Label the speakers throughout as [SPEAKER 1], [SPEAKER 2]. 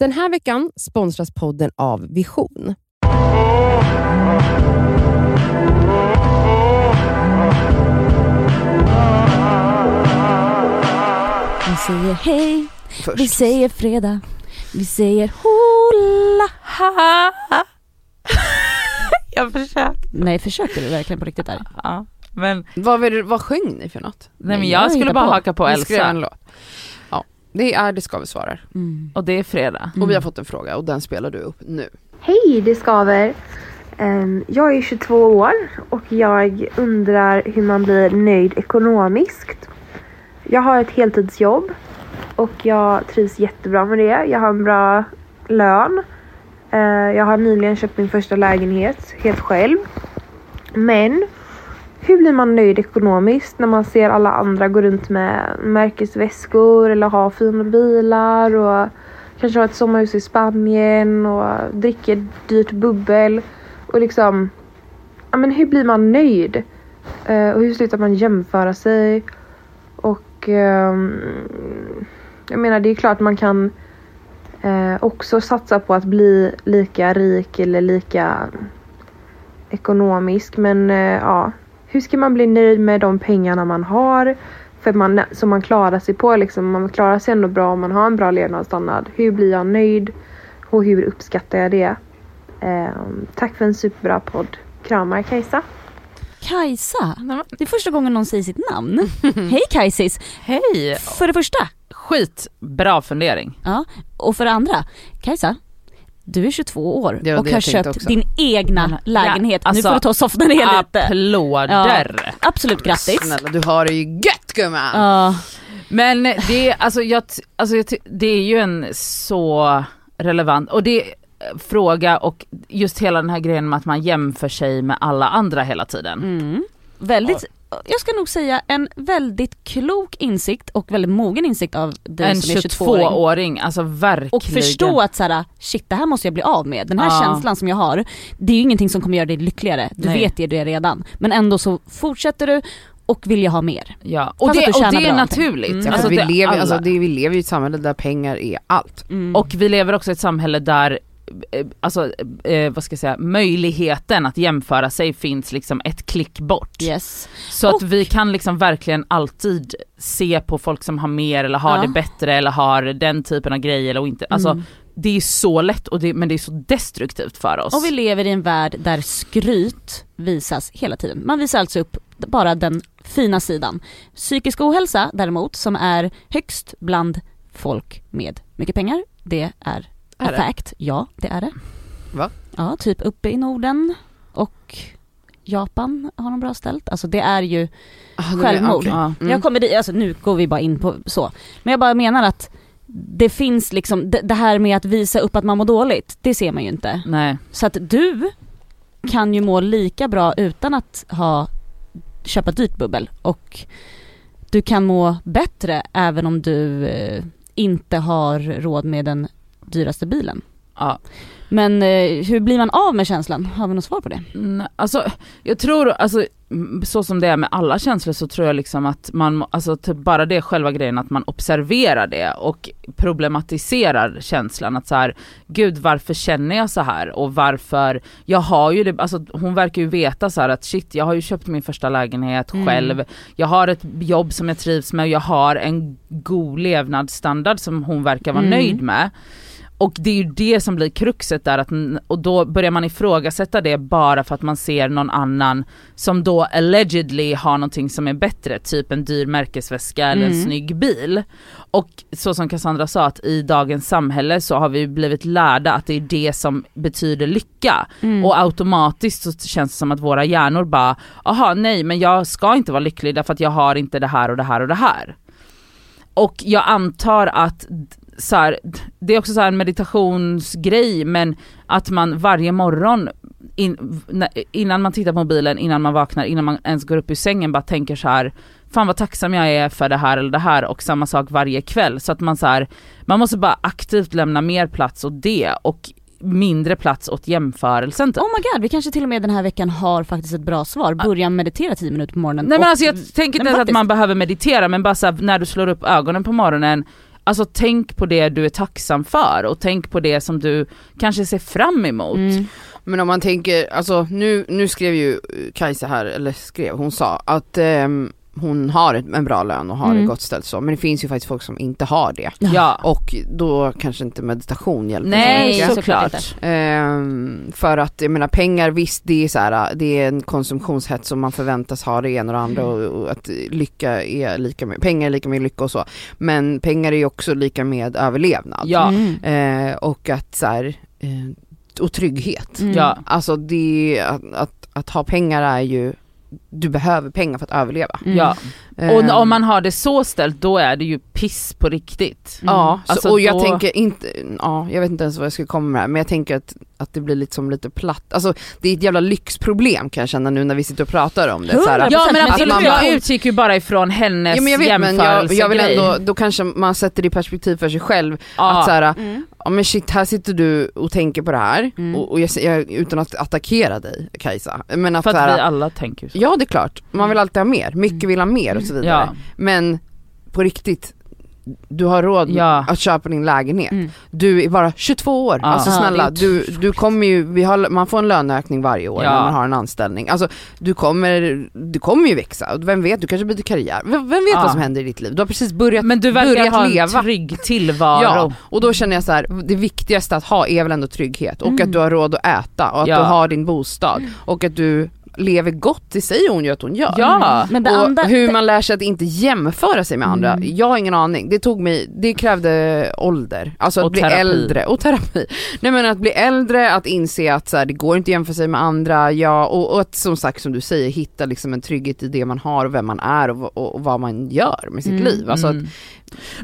[SPEAKER 1] Den här veckan sponsras podden av Vision.
[SPEAKER 2] Vi säger hej,
[SPEAKER 3] Först.
[SPEAKER 2] vi säger fredag, vi säger hola.
[SPEAKER 3] Ha! Jag försökte.
[SPEAKER 2] Nej, försöker du verkligen på riktigt där?
[SPEAKER 3] Ja. Men,
[SPEAKER 1] Vad, vad sjöng ni för något?
[SPEAKER 3] nej, men jag
[SPEAKER 2] jag
[SPEAKER 3] skulle bara
[SPEAKER 2] på.
[SPEAKER 3] haka på Elsa.
[SPEAKER 1] Det är Det ska vi svarar.
[SPEAKER 2] Mm.
[SPEAKER 3] Och det är fredag.
[SPEAKER 1] Och vi har fått en fråga och den spelar du upp nu.
[SPEAKER 4] Hej, det skaver. Ehm, Jag är 22 år och jag undrar hur man blir nöjd ekonomiskt. Jag har ett heltidsjobb och jag trivs jättebra med det. Jag har en bra lön. Eh, Jag har nyligen köpt min första lägenhet helt själv. Men hur blir man nöjd ekonomiskt när man ser alla andra gå runt med märkesväskor eller ha fina bilar och kanske ha ett sommarhus i Spanien och dricker dyrt bubbel och liksom ja men hur blir man nöjd? Uh, och hur slutar man jämföra sig? Och um, jag menar det är klart man kan uh, också satsa på att bli lika rik eller lika ekonomisk men uh, ja hur ska man bli nöjd med de pengarna man har? För man, som man klarar sig på liksom. Man klarar sig ändå bra om man har en bra levnadsstandard. Hur blir jag nöjd? Och hur uppskattar jag det? Ehm, tack för en superbra podd. Kramar Kajsa.
[SPEAKER 2] Kajsa, det är första gången någon säger sitt namn. Hej Kajsis!
[SPEAKER 3] Hej!
[SPEAKER 2] För det första,
[SPEAKER 3] Skitbra fundering.
[SPEAKER 2] ja, och för det andra, Kajsa, du är 22 år och har köpt
[SPEAKER 1] också.
[SPEAKER 2] din egna
[SPEAKER 3] Men, ja,
[SPEAKER 2] lägenhet.
[SPEAKER 3] alltså,
[SPEAKER 2] nu får du ta och softa ner lite.
[SPEAKER 3] Applåder!
[SPEAKER 2] Absolut grattis.
[SPEAKER 1] Snälla du har det ju gött gumman!
[SPEAKER 2] Ja,
[SPEAKER 3] Men det, är- alltså, jag, alltså, jag, det är ju en så relevant, och det fråga och just hela den här grejen med att man jämför sig med alla andra hela tiden.
[SPEAKER 2] mm. Väldigt, jag ska nog säga en väldigt klok insikt och väldigt mogen insikt av dig
[SPEAKER 3] en
[SPEAKER 2] som är 22-åring.
[SPEAKER 3] 22-åring, alltså verkligen.
[SPEAKER 2] Och förstå att såhär, shit det här måste jag bli av med. Den här
[SPEAKER 3] Ja.
[SPEAKER 2] känslan som jag har, det är ju ingenting som kommer göra dig lyckligare. Du
[SPEAKER 3] Nej.
[SPEAKER 2] vet det, det redan. Men ändå så fortsätter du och vill jag ha mer.
[SPEAKER 3] Ja, och det, och det är naturligt.
[SPEAKER 2] Mm.
[SPEAKER 3] Alltså,
[SPEAKER 1] för vi, lever, alltså, det, vi lever ju i ett samhälle där pengar är allt.
[SPEAKER 3] Och vi lever också i ett samhälle där Alltså, eh, vad ska jag säga, möjligheten att jämföra sig finns liksom ett klick bort.
[SPEAKER 2] Yes.
[SPEAKER 3] Så att
[SPEAKER 2] Och-
[SPEAKER 3] vi kan liksom verkligen alltid se på folk som har mer eller har
[SPEAKER 2] Ja.
[SPEAKER 3] det bättre eller har den typen av grejer eller inte. Alltså
[SPEAKER 2] Mm.
[SPEAKER 3] det är så lätt och det, men det är så destruktivt för oss.
[SPEAKER 2] Och vi lever i en värld där skryt visas hela tiden. Man visar alltså upp bara den fina sidan. Psykisk ohälsa däremot, som är högst bland folk med mycket pengar, det är,
[SPEAKER 1] Är
[SPEAKER 2] fact. Ja, det är det.
[SPEAKER 1] Va?
[SPEAKER 2] Ja, typ uppe i Norden och Japan har de bra ställt. Alltså det är ju
[SPEAKER 1] Ah,
[SPEAKER 2] Självmord.
[SPEAKER 3] Ja.
[SPEAKER 1] Mm.
[SPEAKER 2] Jag kommer dit, alltså nu går vi bara in på så. Men jag bara menar att det finns liksom, det, det här med att visa upp att man mår dåligt, det ser man ju inte.
[SPEAKER 3] Nej.
[SPEAKER 2] Så att du kan ju må lika bra utan att ha, köpa dyrt bubbel och du kan må bättre även om du eh, inte har råd med den dyraste bilen.
[SPEAKER 3] Ja.
[SPEAKER 2] Men eh, hur blir man av med känslan? Har vi något svar på det?
[SPEAKER 3] Mm, Alltså jag tror, alltså så som det är med alla känslor så tror jag liksom att man, alltså typ bara det själva grejen att man observerar det och problematiserar känslan att så här, gud varför känner jag så här och varför, jag har ju det, alltså hon verkar ju veta så här att shit jag har ju köpt min första lägenhet
[SPEAKER 2] Mm.
[SPEAKER 3] själv, jag har ett jobb som jag trivs med och jag har en god levnadsstandard som hon verkar vara
[SPEAKER 2] Mm.
[SPEAKER 3] nöjd med. Och det är ju det som blir kruxet där, att, och då börjar man ifrågasätta det bara för att man ser någon annan som då allegedly har någonting som är bättre, typ en dyr märkesväska eller en
[SPEAKER 2] Mm.
[SPEAKER 3] snygg bil. Och så som Cassandra sa, att i dagens samhälle så har vi blivit lärda att det är det som betyder lycka.
[SPEAKER 2] Mm.
[SPEAKER 3] Och automatiskt så känns det som att våra hjärnor bara, aha nej men jag ska inte vara lycklig därför att jag har inte det här och det här och det här. Och jag antar att så här, det är också så här en meditationsgrej men att man varje morgon in, innan man tittar på mobilen, innan man vaknar, innan man ens går upp ur sängen bara tänker så här fan vad tacksam jag är för det här eller det här och samma sak varje kväll så att man så här, man måste bara aktivt lämna mer plats åt det och mindre plats åt jämförelsen typ.
[SPEAKER 2] Oh my god, vi kanske till och med den här veckan har faktiskt ett bra svar. Börja meditera 10 minuter på morgonen.
[SPEAKER 3] Nej men
[SPEAKER 2] Och-
[SPEAKER 3] alltså jag tänker inte ens att man behöver meditera men bara så här, när du slår upp ögonen på morgonen Alltså tänk på det du är tacksam för och tänk på det som du kanske ser fram emot.
[SPEAKER 2] Mm.
[SPEAKER 1] Men om man tänker, alltså nu, nu skrev ju Kajsa här, eller skrev, hon sa att ehm, hon har ett- en bra lön och har
[SPEAKER 2] Mm.
[SPEAKER 1] det gott ställt så, men det finns ju faktiskt folk som inte har det.
[SPEAKER 3] Ja.
[SPEAKER 1] Och då kanske inte meditation hjälper så
[SPEAKER 3] Nej
[SPEAKER 1] mycket.
[SPEAKER 2] såklart
[SPEAKER 3] såklart.
[SPEAKER 1] Ehm, för att jag menar pengar visst det är så här, det är en konsumtionshets som man förväntas ha det ena och det andra och, och att lycka är lika med, pengar är lika med lycka och så. Men pengar är ju också lika med överlevnad.
[SPEAKER 3] Ja.
[SPEAKER 2] Mm.
[SPEAKER 1] Eh, och att så här, eh, och trygghet.
[SPEAKER 2] Mm.
[SPEAKER 3] Ja.
[SPEAKER 1] Alltså det, att, att, att ha pengar är ju, du behöver pengar för att överleva.
[SPEAKER 2] Mm.
[SPEAKER 3] Ja.
[SPEAKER 1] Ehm,
[SPEAKER 3] Och om man har det så ställt då är det ju piss på riktigt.
[SPEAKER 2] Mm.
[SPEAKER 1] Ja, så,
[SPEAKER 3] Alltså
[SPEAKER 1] och jag
[SPEAKER 3] då-
[SPEAKER 1] tänker inte, ja jag vet inte ens vad jag ska komma med men jag tänker att, att det blir lite som lite platt, alltså det är ett jävla lyxproblem kan jag känna nu när vi sitter och pratar om det. Så här,
[SPEAKER 2] 100%.
[SPEAKER 3] Ja men
[SPEAKER 2] Men
[SPEAKER 3] absolut,
[SPEAKER 1] att man
[SPEAKER 3] jag
[SPEAKER 1] bara-
[SPEAKER 3] utgick ju bara ifrån hennes
[SPEAKER 1] Ja men jag vet men jag, jag vill
[SPEAKER 3] jämförelsegrej.
[SPEAKER 1] ändå, då kanske man sätter det i perspektiv för sig själv,
[SPEAKER 3] Ja.
[SPEAKER 1] att så här,
[SPEAKER 2] Mm.
[SPEAKER 1] Ja men shit här sitter du och tänker på det här,
[SPEAKER 2] Mm.
[SPEAKER 1] och, och jag, jag, utan att attackera dig Kajsa, men att,
[SPEAKER 3] för att
[SPEAKER 1] här,
[SPEAKER 3] vi alla tänker så.
[SPEAKER 1] Ja det är klart, man vill alltid ha mer, mycket vill ha mer och så vidare.
[SPEAKER 3] Ja.
[SPEAKER 1] Men på riktigt, du har råd
[SPEAKER 3] Ja.
[SPEAKER 1] att köpa din lägenhet.
[SPEAKER 2] Mm.
[SPEAKER 1] Du är bara 22 år,
[SPEAKER 3] Ja.
[SPEAKER 1] alltså snälla, du, du kommer ju, vi har, man får en löneökning varje år
[SPEAKER 3] Ja.
[SPEAKER 1] när man har en anställning. Alltså du kommer, du kommer ju växa, vem vet, du kanske byter karriär. Vem, vem vet vad som händer i ditt liv? Du har precis börjat,
[SPEAKER 3] Men du verkar ha en
[SPEAKER 1] leva.
[SPEAKER 3] trygg tillvaro.
[SPEAKER 1] Ja, och då känner jag så här, det viktigaste att ha är väl ändå trygghet och
[SPEAKER 2] Mm.
[SPEAKER 1] att du har råd att äta och att du har din bostad och att du lever gott, det säger hon ju att hon gör.
[SPEAKER 3] Ja.
[SPEAKER 2] Men det
[SPEAKER 1] och
[SPEAKER 2] andra,
[SPEAKER 1] hur man lär sig att inte jämföra sig med andra,
[SPEAKER 2] Mm.
[SPEAKER 1] jag har ingen aning. Det tog mig, det krävde ålder, alltså att bli
[SPEAKER 3] terapi.
[SPEAKER 1] äldre och terapi. Nej men att bli äldre, att inse att så här, det går inte att jämföra sig med andra, ja, och, och att som sagt som du säger hitta liksom en trygghet i det man har och vem man är och, och, och vad man gör med sitt
[SPEAKER 2] Mm.
[SPEAKER 1] liv. Alltså att,
[SPEAKER 3] Mm.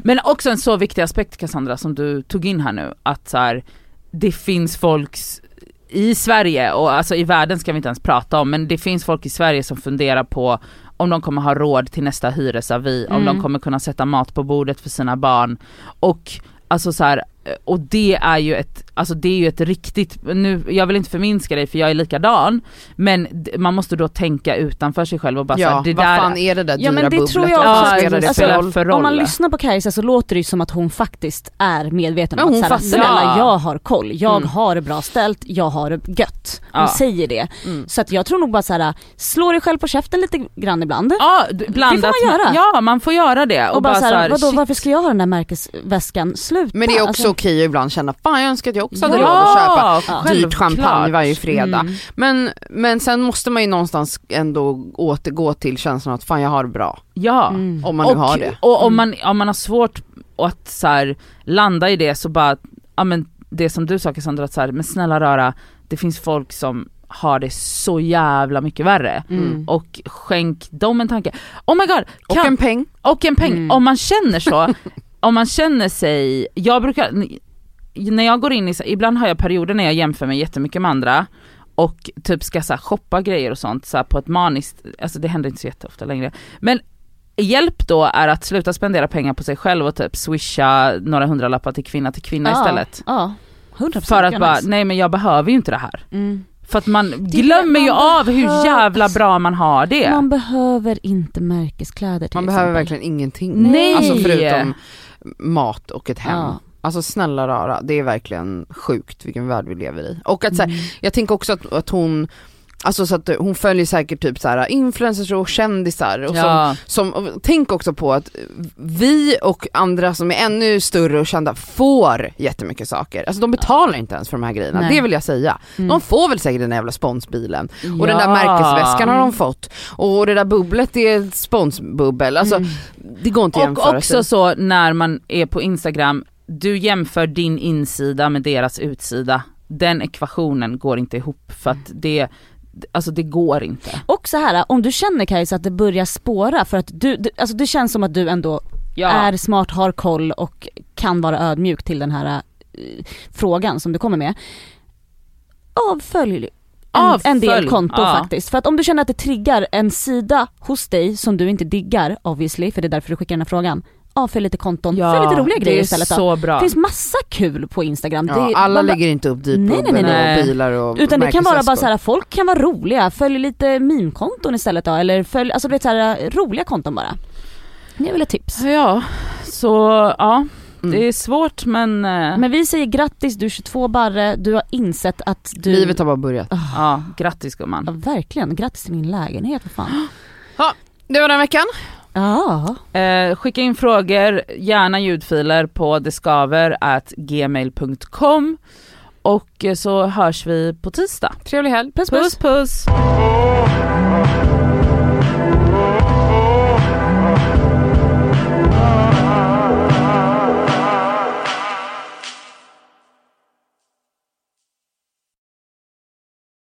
[SPEAKER 3] Men också en så viktig aspekt Cassandra som du tog in här nu, att så här, det finns folks i Sverige och alltså i världen ska vi inte ens prata om men det finns folk i Sverige som funderar på om de kommer ha råd till nästa hyresavi, om
[SPEAKER 2] Mm.
[SPEAKER 3] de kommer kunna sätta mat på bordet för sina barn och alltså så här, och det är ju ett, alltså det är ju ett riktigt, nu, jag vill inte förminska dig för jag är likadan, men man måste då tänka utanför sig själv och bara så
[SPEAKER 1] ja,
[SPEAKER 3] här, det
[SPEAKER 1] vad
[SPEAKER 3] där
[SPEAKER 1] fan är det där
[SPEAKER 2] Ja,
[SPEAKER 1] dyra
[SPEAKER 2] men det
[SPEAKER 1] bubblet?
[SPEAKER 2] tror jag
[SPEAKER 3] också.
[SPEAKER 1] spelar det
[SPEAKER 3] Alltså,
[SPEAKER 1] för roll?
[SPEAKER 3] för roll?
[SPEAKER 2] Om man lyssnar på Kajsa så låter det ju som att hon faktiskt är medveten
[SPEAKER 1] Men
[SPEAKER 2] om
[SPEAKER 1] hon
[SPEAKER 2] att såhär,
[SPEAKER 1] fattar.
[SPEAKER 2] snälla
[SPEAKER 3] Ja.
[SPEAKER 2] jag har koll, jag
[SPEAKER 1] Mm.
[SPEAKER 2] har det bra ställt, jag har det gött. Hon
[SPEAKER 3] Ja.
[SPEAKER 2] säger det.
[SPEAKER 1] Mm.
[SPEAKER 2] Så att jag tror nog bara såhär, slå dig själv på käften lite grann ibland.
[SPEAKER 3] Ja, blandat.
[SPEAKER 2] Det får man göra.
[SPEAKER 3] Ja, man får göra det.
[SPEAKER 2] och, bara, såhär,
[SPEAKER 3] så här,
[SPEAKER 2] vadå
[SPEAKER 3] shit.
[SPEAKER 2] varför ska jag ha den där märkesväskan? Sluta.
[SPEAKER 1] Men det är också
[SPEAKER 2] Alltså,
[SPEAKER 1] okej att ibland känna, fan jag önskar att jag också hade
[SPEAKER 2] Ja,
[SPEAKER 1] råd att köpa
[SPEAKER 3] Ja,
[SPEAKER 1] dyrt champagne varje fredag.
[SPEAKER 2] Mm.
[SPEAKER 1] Men, men sen måste man ju någonstans ändå återgå till känslan att fan jag har det bra.
[SPEAKER 3] Ja.
[SPEAKER 2] Mm.
[SPEAKER 1] Om man nu
[SPEAKER 3] och,
[SPEAKER 1] har det.
[SPEAKER 3] och om man, om man har svårt att så här, landa i det så bara, ja men det som du sa Cassandra, att så här, men snälla rara, det finns folk som har det så jävla mycket värre.
[SPEAKER 2] Mm.
[SPEAKER 3] Och skänk dem en tanke. Oh my god!
[SPEAKER 1] Och
[SPEAKER 3] Kan,
[SPEAKER 1] en peng.
[SPEAKER 3] och en peng.
[SPEAKER 2] Mm.
[SPEAKER 3] Om man känner så, om man känner sig, jag brukar, när jag går in i, så- ibland har jag perioder när jag jämför mig jättemycket med andra och typ ska så här, shoppa grejer och sånt så här, på ett maniskt, alltså det händer inte så jätteofta längre. Men hjälp då är att sluta spendera pengar på sig själv och typ swisha några hundralappar till kvinna till kvinna
[SPEAKER 2] Ja,
[SPEAKER 3] istället.
[SPEAKER 2] Ja, 100%
[SPEAKER 3] För att bara, nej men jag behöver ju inte det här.
[SPEAKER 2] Mm.
[SPEAKER 3] För att man glömmer ju av hur
[SPEAKER 2] behöver-
[SPEAKER 3] jävla bra man har det.
[SPEAKER 2] Man behöver inte märkeskläder till
[SPEAKER 1] Man behöver
[SPEAKER 2] exempel.
[SPEAKER 1] verkligen ingenting.
[SPEAKER 3] Nej!
[SPEAKER 1] Alltså förutom mat och ett hem.
[SPEAKER 2] Ja.
[SPEAKER 1] Alltså snälla rara, det är verkligen sjukt vilken värld vi lever i. Och att så här,
[SPEAKER 2] Mm.
[SPEAKER 1] jag tänker också att, att hon, alltså så att hon följer säkert typ så här influencers och kändisar och som,
[SPEAKER 3] ja.
[SPEAKER 1] som, och tänk också på att vi och andra som är ännu större och kända får jättemycket saker. Alltså de betalar inte ens för de här grejerna,
[SPEAKER 2] Nej.
[SPEAKER 1] det vill jag säga.
[SPEAKER 2] Mm.
[SPEAKER 1] De får väl säkert den där jävla sponsbilen. Och den där
[SPEAKER 3] Ja.
[SPEAKER 1] märkesväskan har de fått. Och det där bubblet är ett sponsbubbel. Alltså
[SPEAKER 2] Mm.
[SPEAKER 1] det går inte att jämföra
[SPEAKER 3] Och också
[SPEAKER 1] sig.
[SPEAKER 3] så när man är på Instagram, du jämför din insida med deras utsida. Den ekvationen går inte ihop för att det, alltså det går inte.
[SPEAKER 2] Och så här, om du känner Kajsa att det börjar spåra för att du, du alltså det känns som att du ändå
[SPEAKER 3] Ja.
[SPEAKER 2] är smart, har koll och kan vara ödmjuk till den här eh, frågan som du kommer med. Avfölj en,
[SPEAKER 3] Avfölj,
[SPEAKER 2] en del konton
[SPEAKER 3] ja.
[SPEAKER 2] faktiskt. För att om du känner att det triggar en sida hos dig som du inte diggar obviously, för det är därför du skickar den här frågan. Avfölj lite konton,
[SPEAKER 3] ja,
[SPEAKER 2] följ lite roliga
[SPEAKER 3] det
[SPEAKER 2] grejer
[SPEAKER 3] är
[SPEAKER 2] istället
[SPEAKER 3] så bra.
[SPEAKER 2] Det finns massa kul på Instagram.
[SPEAKER 1] Ja,
[SPEAKER 2] det,
[SPEAKER 1] alla
[SPEAKER 2] man bara-
[SPEAKER 1] lägger inte upp
[SPEAKER 2] nej.
[SPEAKER 1] och bilar och
[SPEAKER 2] Utan det kan vara bara så här, folk kan vara roliga, följ lite meme-konton istället då, eller följ, alltså du vet så här, roliga konton bara. Det är väl ett tips.
[SPEAKER 3] Ja, så ja.
[SPEAKER 1] Mm.
[SPEAKER 3] Det är svårt men, eh,
[SPEAKER 2] Men vi säger grattis, du är 22 barre, du har insett att du...
[SPEAKER 1] Livet har bara börjat.
[SPEAKER 3] ja grattis gumman.
[SPEAKER 2] Ja, verkligen, grattis till din lägenhet för fan.
[SPEAKER 1] Det var den veckan.
[SPEAKER 2] Ja.
[SPEAKER 3] Eh, skicka in frågor, gärna ljudfiler på deskaver@gmail.com och eh, så hörs vi på tisdag.
[SPEAKER 1] Trevlig helg.
[SPEAKER 2] Puss
[SPEAKER 3] Puss
[SPEAKER 2] puss.
[SPEAKER 3] puss!